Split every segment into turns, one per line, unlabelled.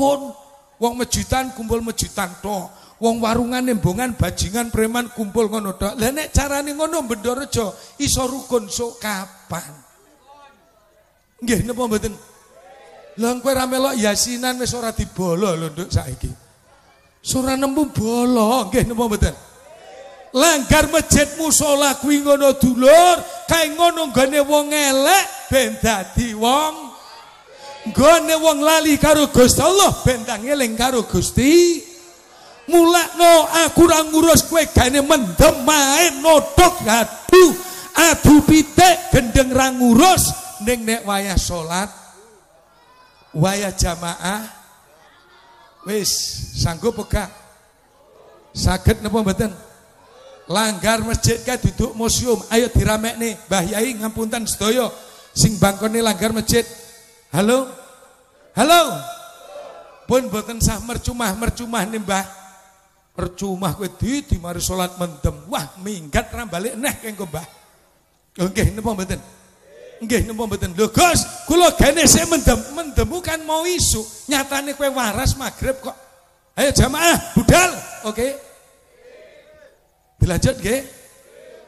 rukun. Wong mejitan kumpul mejitan tok. Wong warungan nembongan bajingan preman kumpul ngono tok. Lah nek carane ngono Bendorejo iso rukun sok kapan? Nggih napa mboten? Lah kowe ra melok yasinan wis ora dibolo lho nduk saiki. Sura nemu bolo, nggih napa mboten? Langgar masjid musala kuwi ngono dulur, kae ngono nggone wong elek ben dadi wong Nggone wong lali karo Gusti Allah ben ngeling karo Gusti. Mulakno aku ora ngurus kowe gane mendem main nodok adu adu pitik gendeng ra ngurus. Ning nek wayah salat wayah jamaah wis sanggup pegah? Saged napa mboten? Langgar masjid kae duduk museum ayo diramekne. Mbah Yai ngapunten sedaya sing bangkone langgar masjid Halo? Halo? Pun boten sah mercumah-mercumah nih Mbah. Percuma kowe di di mari salat mendem. Wah, minggat ra balik neh kengko Mbah. Nggih napa mboten? Nggih napa mboten? Lho Gus, kula gene sik mendem. Mendem kan mau isu. Nyatane kowe waras magrib kok. Ayo jamaah, budal. Oke. Okay. Dilanjut nggih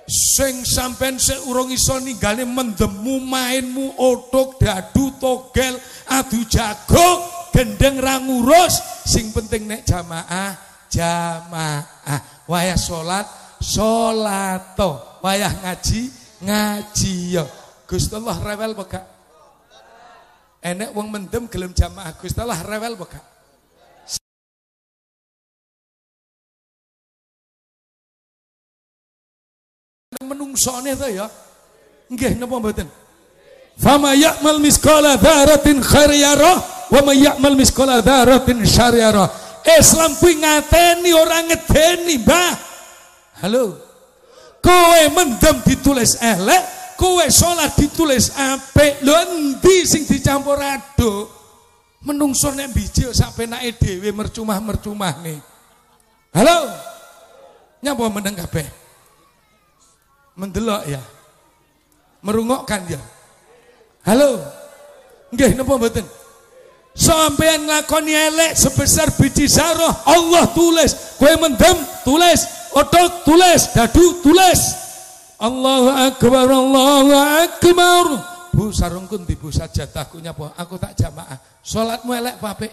sing sampean sik urung iso ninggale mendemu mainmu otok dadu togel adu jago gendeng ra ngurus. Sing penting nek jamaah jamaah. Wayah salat salato wayah ngaji ngaji yo Gusti Allah rewel apa enek wong mendem gelem jamaah. Gusti Allah rewel apa menungsone to ya. Nggih napa mboten? Fama ya'mal miskala dzaratin khair yara wa may ya'mal yara. Islam kuwi ngateni ora ngedeni, Mbah. Halo. Kowe mendem ditulis elek, kowe salat ditulis apik. Lho endi sing dicampur aduk? Menungso nek biji sak penake dhewe mercumah-mercumah nih. Halo. Nyapa meneng kabeh? Mendelok ya. Merungokkan ya. Halo. Nggih napa mboten? Sampeyan nglakoni elek sebesar biji zarah Allah tulis. Kowe mendem tulis, otot tulis, dadu tulis. Allahu akbar Allahu akbar. Bu sarungku ndi Bu sajadahku nyapa? Aku tak jamaah. Salatmu elek apa apik?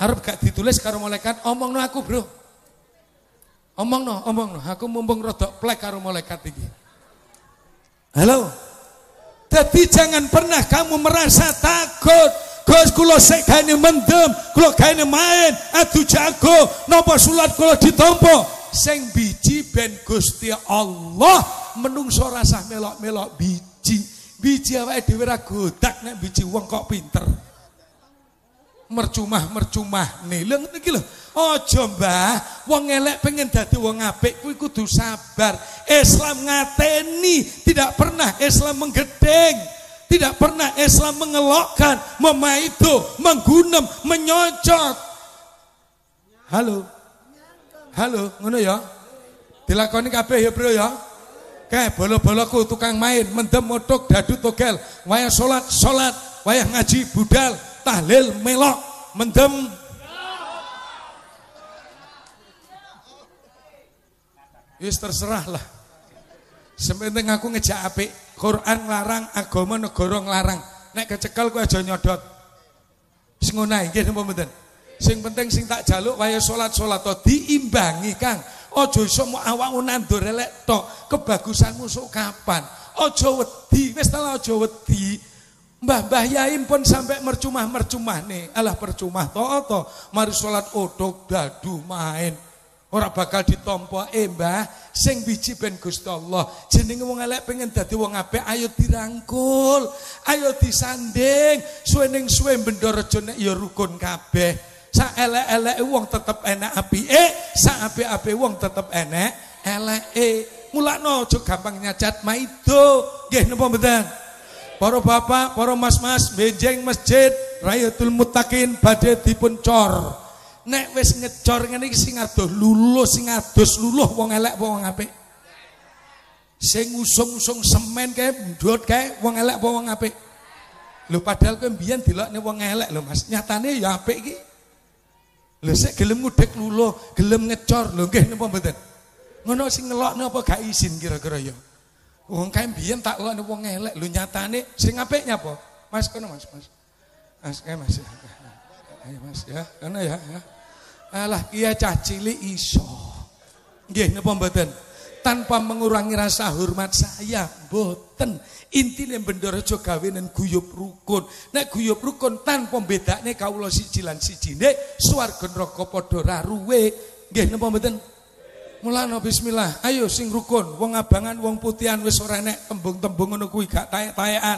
Arep gak ditulis karo malaikat omongno aku, Bro. Omong no, omong no. Aku mumpung rodok plek karo malaikat iki. Halo. Jadi jangan pernah kamu merasa takut. Gus kula sik gaene mendem, kula gaene main, adu jago, napa salat kula ditampa. Sing biji ben Gusti Allah menungso rasa melok-melok biji. Biji awake dhewe ra godak nek biji wong kok pinter. Mercumah-mercumah nih. Lho ngene iki lho. Aja Mbah, wong elek pengen dadi wong apik kuwi kudu sabar. Islam ngateni, tidak pernah Islam menggedeng. Tidak pernah Islam mengelokkan, memaido, menggunem, menyocot. Halo. Halo, ngono ya. Dilakoni kabeh ya, Bro ya. Kae bolo-boloku tukang main, mendem motok dadu togel, wayah salat salat, wayah ngaji budal, tahlil melok, mendem Wis terserah lah. Sementing aku ngejak apik, Quran larang, agama negara nglarang. Nek kecekel kowe aja nyodot. Sing ngono nggih napa mboten? Sing penting sing tak jaluk waya salat-salat to diimbangi, Kang. Aja iso mau awakmu nandur elek tok. Kebagusanmu sok kapan? Aja wedi, wis ta wedi. Mbah-mbah Yai pun sampai mercumah-mercumah nih. Alah percuma to to. Mari salat odok dadu main. Ora bakal ditompo eh Mbah, sing biji ben Gusti Allah. Jenenge wong elek pengen dadi wong apik, ayo dirangkul, ayo disanding. Suwe ning suwe Bendorejo nek ya rukun kabeh. Sak elek-eleke wong tetep enak apike, sak apik-apike wong tetep enak eleke. Mulakno aja gampang nyacat maido. Nggih napa mboten? Para bapak, para mas-mas, benjeng masjid Rayatul Mutakin badhe dipun cor. Nek wis ngecor ngene iki sing adoh luluh, sing adus luluh wong elek apa wong apik? Sing usung-usung semen kae ndut kae wong elek apa wong apik? Lho padahal kowe mbiyen dilokne wong elek lho Mas. Nyatane ya apik iki. Lho sik gelem ngudek lulo, gelem ngecor lho nggih napa mboten? Ngono sing ngelokno apa gak izin kira-kira ya? Wong kae biyen tak lokne wong elek lho nyatane sing apik nyapa? Mas kono Mas, Mas. Mas kae Mas. Ayo Mas ya, kono ya, ya. Alah iya cah cilik iso. Nggih napa mboten? Tanpa mengurangi rasa hormat saya, mboten. Intine Bendorojo gawenen guyub rukun. Nek guyub rukun tanpa bedakne kawula siji lan sijine swarga neraka padha raruwe. Nggih napa mboten? Mulane bismillah. Ayo sing rukun, wong abangan, wong putihan wis ora nek tembung-tembung ngono kuwi gak taek-taekan.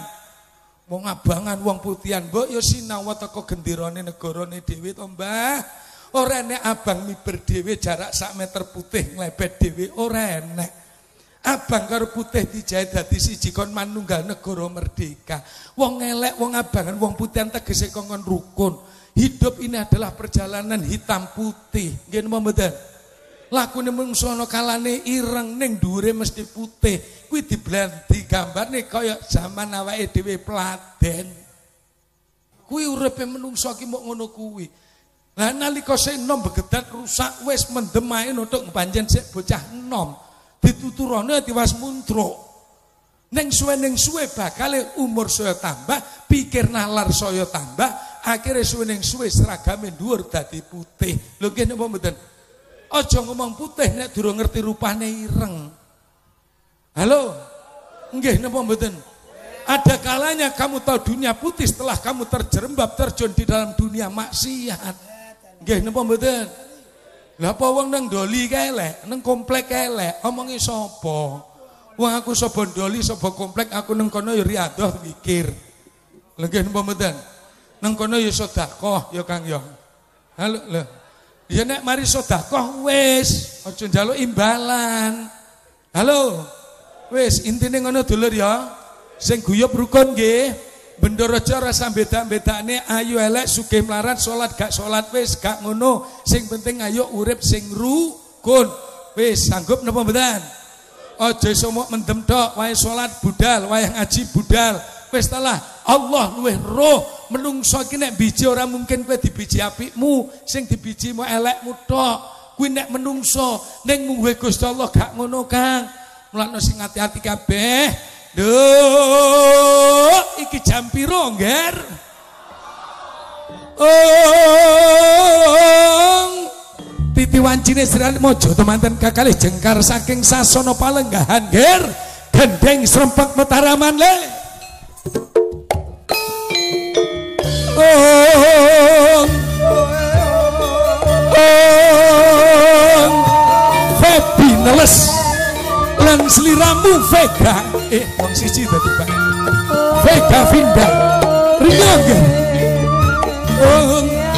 Wong abangan, wong putihan, mbok ya sinau teko gendirane negarane dhewe to, Mbah. Ora enek abang miber dhewe jarak sak meter putih nglebet dhewe ora enek. Abang karo putih dijahit dadi siji kon manunggal negara merdeka. Wong elek, wong abangan, wong putihan tegese kongkon rukun. Hidup ini adalah perjalanan hitam putih. Nggih mboten? Lakune mungsu ana kalane ireng ning dhuwure mesti putih. Kuwi diblandi gambane kaya zaman awake dhewe pladen. Kuwi uripe menungso ki mok ngono kuwi. Lah nalika enom begedat rusak wis mendem ae nutuk panjen sik bocah enom dituturane tiwas. Neng suwe neng suwe bakal umur saya tambah, pikir nalar saya tambah, akhirnya suwe neng suwe seragame dhuwur dadi putih. Lho nggih napa? Aja ngomong putih nek durung ngerti rupane ireng. Halo? Nggih napa mboten? Ada kalanya kamu tahu dunia putih setelah kamu terjerembab terjun di dalam dunia maksiat. Nggih napa mboten? Lah apa wong nang doli kelek, nang komplek kelek, omongi sapa? Wong aku sapa doli, sapa komplek, aku nang kono ya riadoh mikir. Lha nggih napa mboten? Nang kono ya sedekah ya Kang ya. Halo lho. Ya nek mari sedekah wis, aja njaluk imbalan. Halo. Wis intine ngono dulur ya. Sing guyub rukun nggih. Bendorojo rasa beda-bedane ayu elek sugih melarat salat gak salat wis gak ngono. Sing penting ayo urip sing rukun. Wis sanggup napa mboten? Aja somok mendem tok wae salat budal, wae ngaji budal. Wis telah Allah luwih roh menungso iki nek biji ora mungkin kowe dibiji apikmu, sing dibiji mu elekmu tok. Kuwi nek menungso ning mung Gusti Allah gak ngono Kang. Mulane sing hati-hati kabeh. Duh, iki jam piro, Ngger? Oh, titi wancine sirane mojo temanten kakalih jengkar saking sasana palenggahan, Ngger. Gendeng serempak metaraman le. Lan seliramu Vega. Eh wong siji tadi Pak. Vega Vinda. Ringan ya? Oh